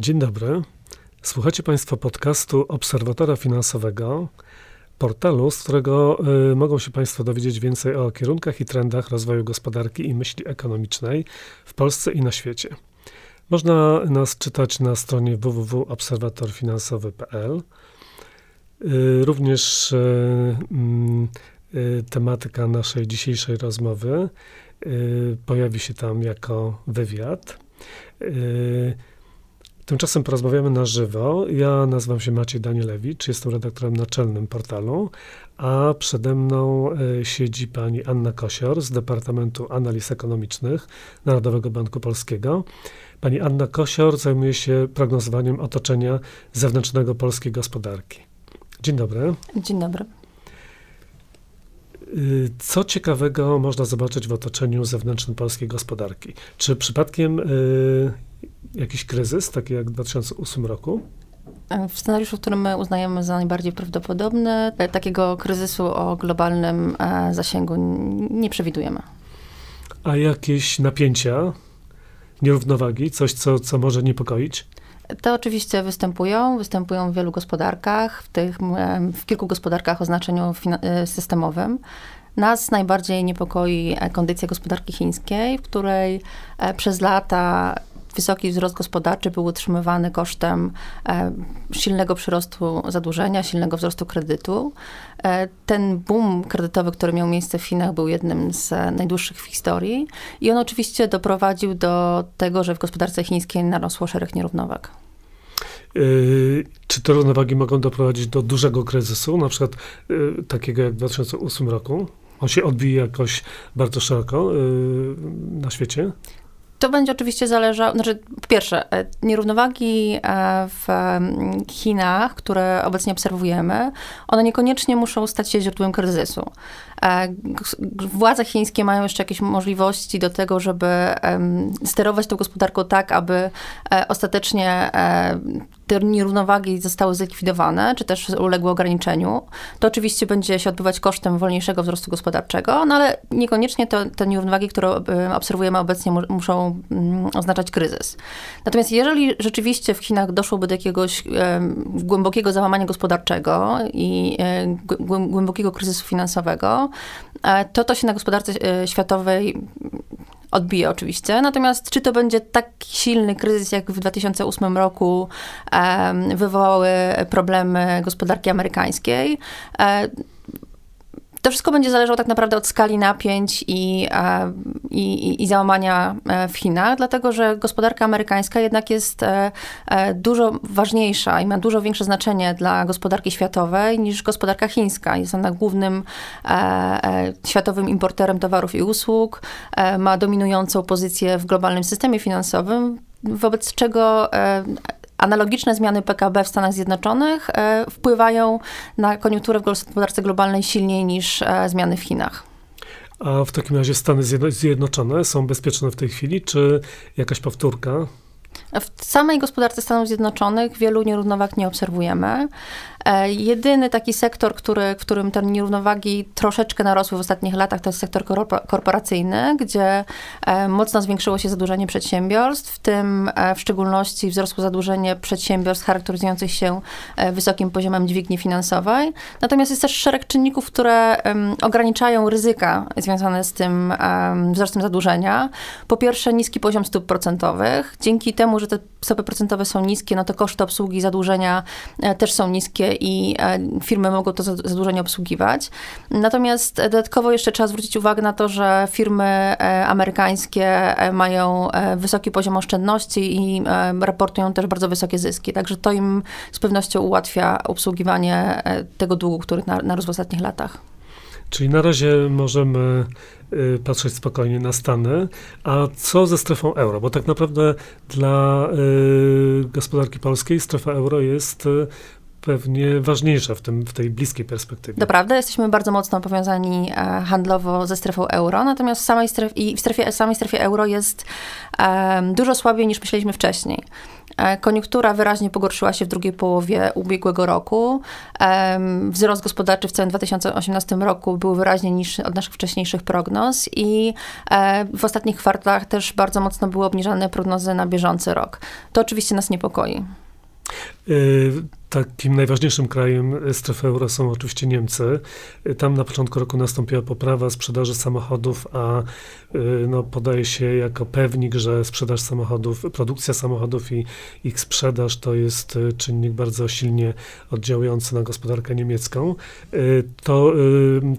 Dzień dobry. Słuchacie Państwo podcastu Obserwatora Finansowego, portalu, z którego y, mogą się Państwo dowiedzieć więcej o kierunkach i trendach rozwoju gospodarki i myśli ekonomicznej w Polsce i na świecie. Można nas czytać na stronie www.obserwatorfinansowy.pl. Y, również y, mm, y, tematyka naszej dzisiejszej rozmowy y, pojawi się tam jako wywiad. Tymczasem porozmawiamy na żywo. Ja nazywam się Maciej Danielewicz, jestem redaktorem naczelnym portalu, a przede mną e, siedzi pani Anna Kosior z Departamentu Analiz Ekonomicznych Narodowego Banku Polskiego. Pani Anna Kosior zajmuje się prognozowaniem otoczenia zewnętrznego polskiej gospodarki. Dzień dobry. Dzień dobry. Y, co ciekawego można zobaczyć w otoczeniu zewnętrznym polskiej gospodarki? Czy przypadkiem y, jakiś kryzys, taki jak w 2008 roku? W scenariuszu, który my uznajemy za najbardziej prawdopodobny, e, takiego kryzysu o globalnym e, zasięgu nie przewidujemy. A jakieś napięcia, nierównowagi, coś, co, co może niepokoić? Te oczywiście występują, występują w wielu gospodarkach, w, tych, w kilku gospodarkach o znaczeniu e, systemowym. Nas najbardziej niepokoi kondycja gospodarki chińskiej, w której przez lata wysoki wzrost gospodarczy był utrzymywany kosztem e, silnego przyrostu zadłużenia, silnego wzrostu kredytu. E, ten boom kredytowy, który miał miejsce w Chinach, był jednym z najdłuższych w historii i on oczywiście doprowadził do tego, że w gospodarce chińskiej narosło szereg nierównowag. Czy te równowagi mogą doprowadzić do dużego kryzysu, na przykład takiego jak w 2008 roku? On się odbije jakoś bardzo szeroko na świecie? To będzie oczywiście zależało, znaczy po pierwsze, e, nierównowagi e, w Chinach, które obecnie obserwujemy, one niekoniecznie muszą stać się źródłem kryzysu. E, władze chińskie mają jeszcze jakieś możliwości do tego, żeby sterować tą gospodarką tak, aby ostatecznie te nierównowagi zostały zlikwidowane, czy też uległy ograniczeniu. To oczywiście będzie się odbywać kosztem wolniejszego wzrostu gospodarczego, no ale niekoniecznie to, te nierównowagi, które obserwujemy obecnie, muszą Mm, oznaczać kryzys. Natomiast jeżeli rzeczywiście w Chinach doszłoby do jakiegoś głębokiego załamania gospodarczego i e, głębokiego kryzysu finansowego, e, to to się na gospodarce e, światowej odbije oczywiście. Natomiast czy to będzie tak silny kryzys, jak w 2008 roku wywołały problemy gospodarki amerykańskiej? To wszystko będzie zależało tak naprawdę od skali napięć i, i, i załamania e, w Chinach, dlatego że gospodarka amerykańska jednak jest e, e, dużo ważniejsza i ma dużo większe znaczenie dla gospodarki światowej niż gospodarka chińska. Jest ona głównym światowym importerem towarów i usług, ma dominującą pozycję w globalnym systemie finansowym, wobec czego Analogiczne zmiany PKB w Stanach Zjednoczonych e, wpływają na koniunkturę w gospodarce globalnej silniej niż e, zmiany w Chinach. A w takim razie Stany Zjednoczone są bezpieczne w tej chwili, czy jakaś powtórka? W samej gospodarce Stanów Zjednoczonych wielu nierównowag nie obserwujemy. E, jedyny taki sektor, który, w którym te nierównowagi troszeczkę narosły w ostatnich latach, to jest sektor korporacyjny, gdzie e, mocno zwiększyło się zadłużenie przedsiębiorstw, w tym e, w szczególności wzrosło zadłużenie przedsiębiorstw charakteryzujących się wysokim poziomem dźwigni finansowej. Natomiast jest też szereg czynników, które ograniczają ryzyka związane z tym wzrostem zadłużenia. Po pierwsze, niski poziom stóp procentowych. Dzięki temu, że te stopy procentowe są niskie, no to koszty obsługi zadłużenia też są niskie i e, firmy mogą to zadłużenie obsługiwać. Natomiast dodatkowo jeszcze trzeba zwrócić uwagę na to, że firmy e, amerykańskie e, mają wysoki poziom oszczędności i raportują też bardzo wysokie zyski. Także to im z pewnością ułatwia obsługiwanie tego długu, który narósł w ostatnich latach. Czyli na razie możemy y, patrzeć spokojnie na Stany. A co ze strefą euro? Bo tak naprawdę dla y, gospodarki polskiej strefa euro jest y, pewnie ważniejsza w, tym, w tej bliskiej perspektywie. Doprawdy, jesteśmy bardzo mocno powiązani e, handlowo ze strefą euro, natomiast w samej strefie, i w strefie, samej strefie euro jest um, dużo słabiej niż myśleliśmy wcześniej. Koniunktura wyraźnie pogorszyła się w drugiej połowie ubiegłego roku. Wzrost gospodarczy w całym 2018 roku był wyraźnie niższy od naszych wcześniejszych prognoz i w ostatnich kwartałach też bardzo mocno były obniżane prognozy na bieżący rok. To oczywiście nas niepokoi. Takim najważniejszym krajem strefy euro są oczywiście Niemcy. Y, tam na początku roku nastąpiła poprawa sprzedaży samochodów, a y, no, podaje się jako pewnik, że sprzedaż samochodów, produkcja samochodów i ich sprzedaż to jest czynnik bardzo silnie oddziałujący na gospodarkę niemiecką. To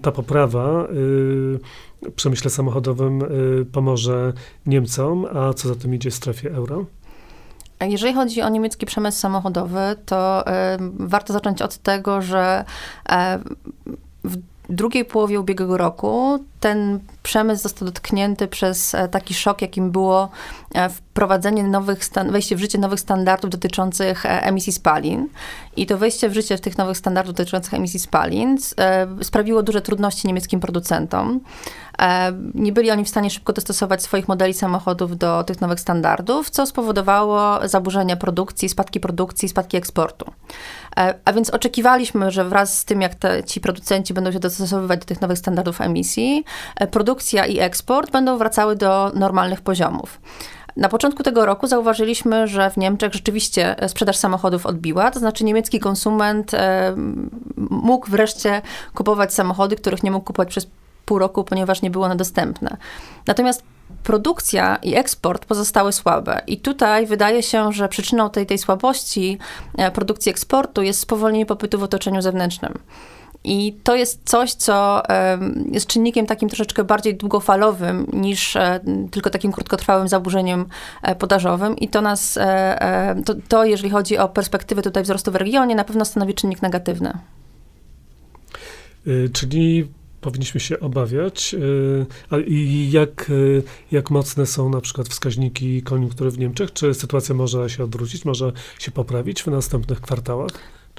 ta poprawa w przemyśle samochodowym pomoże Niemcom, a co za tym idzie strefie euro? Jeżeli chodzi o niemiecki przemysł samochodowy, to warto zacząć od tego, że w drugiej połowie ubiegłego roku ten przemysł został dotknięty przez e, taki szok, jakim było wprowadzenie nowych, wejście w życie nowych standardów dotyczących e, emisji spalin. I to wejście w życie tych nowych standardów dotyczących emisji spalin sprawiło duże trudności niemieckim producentom. Nie byli oni w stanie szybko dostosować swoich modeli samochodów do tych nowych standardów, co spowodowało zaburzenia produkcji, spadki produkcji, spadki eksportu. A więc oczekiwaliśmy, że wraz z tym, jak te, ci producenci będą się dostosowywać do tych nowych standardów emisji, E, produkcja i eksport będą wracały do normalnych poziomów. Na początku tego roku zauważyliśmy, że w Niemczech rzeczywiście e, sprzedaż samochodów odbiła, to znaczy niemiecki konsument e, mógł wreszcie kupować samochody, których nie mógł kupować przez pół roku, ponieważ nie były one dostępne. Natomiast produkcja i eksport pozostały słabe. I tutaj wydaje się, że przyczyną tej, tej słabości produkcji eksportu jest spowolnienie popytu w otoczeniu zewnętrznym. I to jest coś, co jest czynnikiem takim troszeczkę bardziej długofalowym niż e, tylko takim krótkotrwałym zaburzeniem e, podażowym. I to nas, e, to, to jeżeli chodzi o perspektywę tutaj wzrostu w regionie, na pewno stanowi czynnik negatywny. Czyli powinniśmy się obawiać. I jak, jak mocne są na przykład wskaźniki koniunktury w Niemczech? Czy sytuacja może się odwrócić, może się poprawić w następnych kwartałach?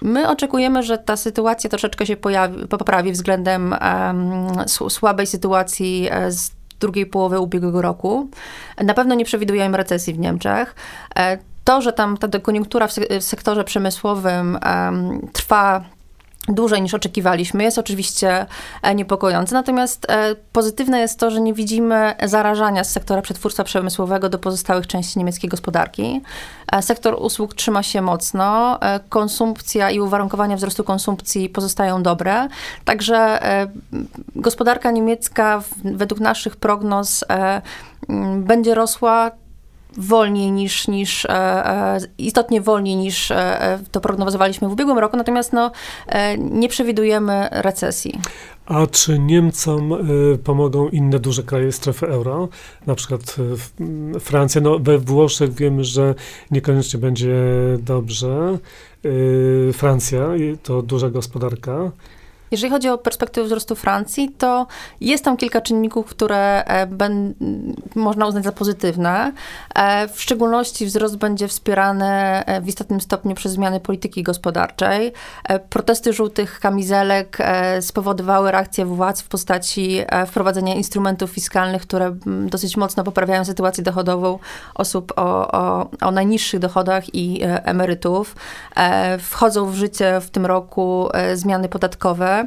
My oczekujemy, że ta sytuacja troszeczkę się pojawi, poprawi względem um, słabej sytuacji e, z drugiej połowy ubiegłego roku. Na pewno nie przewidujemy recesji w Niemczech. E, to, że tam ta koniunktura w sektorze przemysłowym um, trwa dłużej niż oczekiwaliśmy, jest oczywiście e, niepokojące. Natomiast e, pozytywne jest to, że nie widzimy zarażania z sektora przetwórstwa przemysłowego do pozostałych części niemieckiej gospodarki. E, sektor usług trzyma się mocno, konsumpcja i uwarunkowania wzrostu konsumpcji pozostają dobre. Także gospodarka niemiecka według naszych prognoz będzie rosła wolniej niż, niż e, e, istotnie wolniej niż e, to prognozowaliśmy w ubiegłym roku, natomiast no, nie przewidujemy recesji. A czy Niemcom pomogą inne duże kraje strefy euro, na przykład Francja? No, we Włoszech wiemy, że niekoniecznie będzie dobrze. Francja to duża gospodarka. Jeżeli chodzi o perspektywę wzrostu Francji, to jest tam kilka czynników, które e, ben, można uznać za pozytywne. E, w szczególności wzrost będzie wspierany e, w istotnym stopniu przez zmiany polityki gospodarczej. Protesty żółtych kamizelek spowodowały reakcję władz w postaci wprowadzenia instrumentów fiskalnych, które dosyć mocno poprawiają sytuację dochodową osób o, o, o najniższych dochodach i emerytów. Wchodzą w życie w tym roku zmiany podatkowe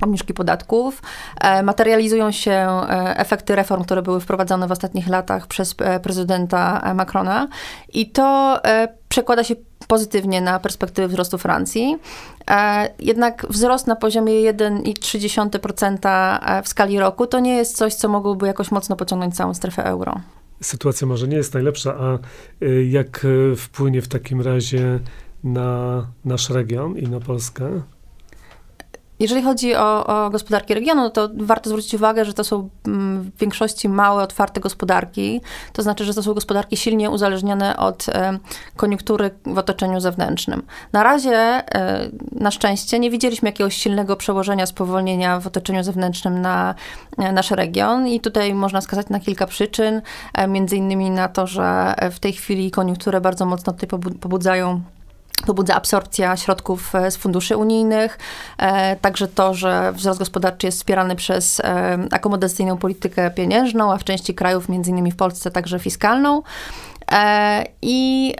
obniżki podatków. E, materializują się e, efekty reform, które były wprowadzone w ostatnich latach przez e, prezydenta Macrona i to przekłada się pozytywnie na perspektywy wzrostu Francji. Jednak wzrost na poziomie 1,3% w skali roku to nie jest coś, co mogłoby jakoś mocno pociągnąć całą strefę euro. Sytuacja może nie jest najlepsza, a jak wpłynie w takim razie na nasz region i na Polskę? Jeżeli chodzi o, o gospodarki regionu, to warto zwrócić uwagę, że to są mm, w większości małe, otwarte gospodarki. To znaczy, że to są gospodarki silnie uzależnione od e, koniunktury w otoczeniu zewnętrznym. Na razie, e, na szczęście, nie widzieliśmy jakiegoś silnego przełożenia spowolnienia w otoczeniu zewnętrznym na e, nasz region i tutaj można wskazać na kilka przyczyn, między innymi na to, że w tej chwili koniunkturę bardzo mocno tutaj pobudzają pobudza absorpcja środków e, z funduszy unijnych, e, także to, że wzrost gospodarczy jest wspierany przez e, akomodacyjną politykę pieniężną, a w części krajów, między innymi w Polsce, także fiskalną. I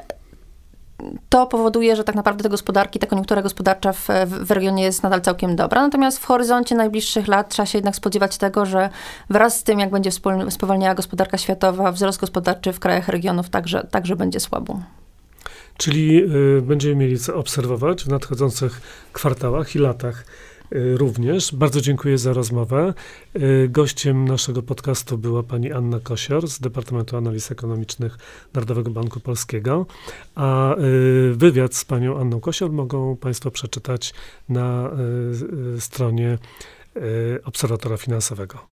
to powoduje, że tak naprawdę te gospodarki, ta koniunktura gospodarcza w, w regionie jest nadal całkiem dobra. Natomiast w horyzoncie najbliższych lat trzeba się jednak spodziewać tego, że wraz z tym, jak będzie spowalniała gospodarka światowa, wzrost gospodarczy w krajach regionów także, także będzie słabo. Czyli y, będziemy mieli co obserwować w nadchodzących kwartałach i latach y, również. Bardzo dziękuję za rozmowę. Y, gościem naszego podcastu była pani Anna Kosior z Departamentu Analiz Ekonomicznych Narodowego Banku Polskiego, a wywiad z panią Anną Kosior mogą państwo przeczytać na stronie Obserwatora Finansowego.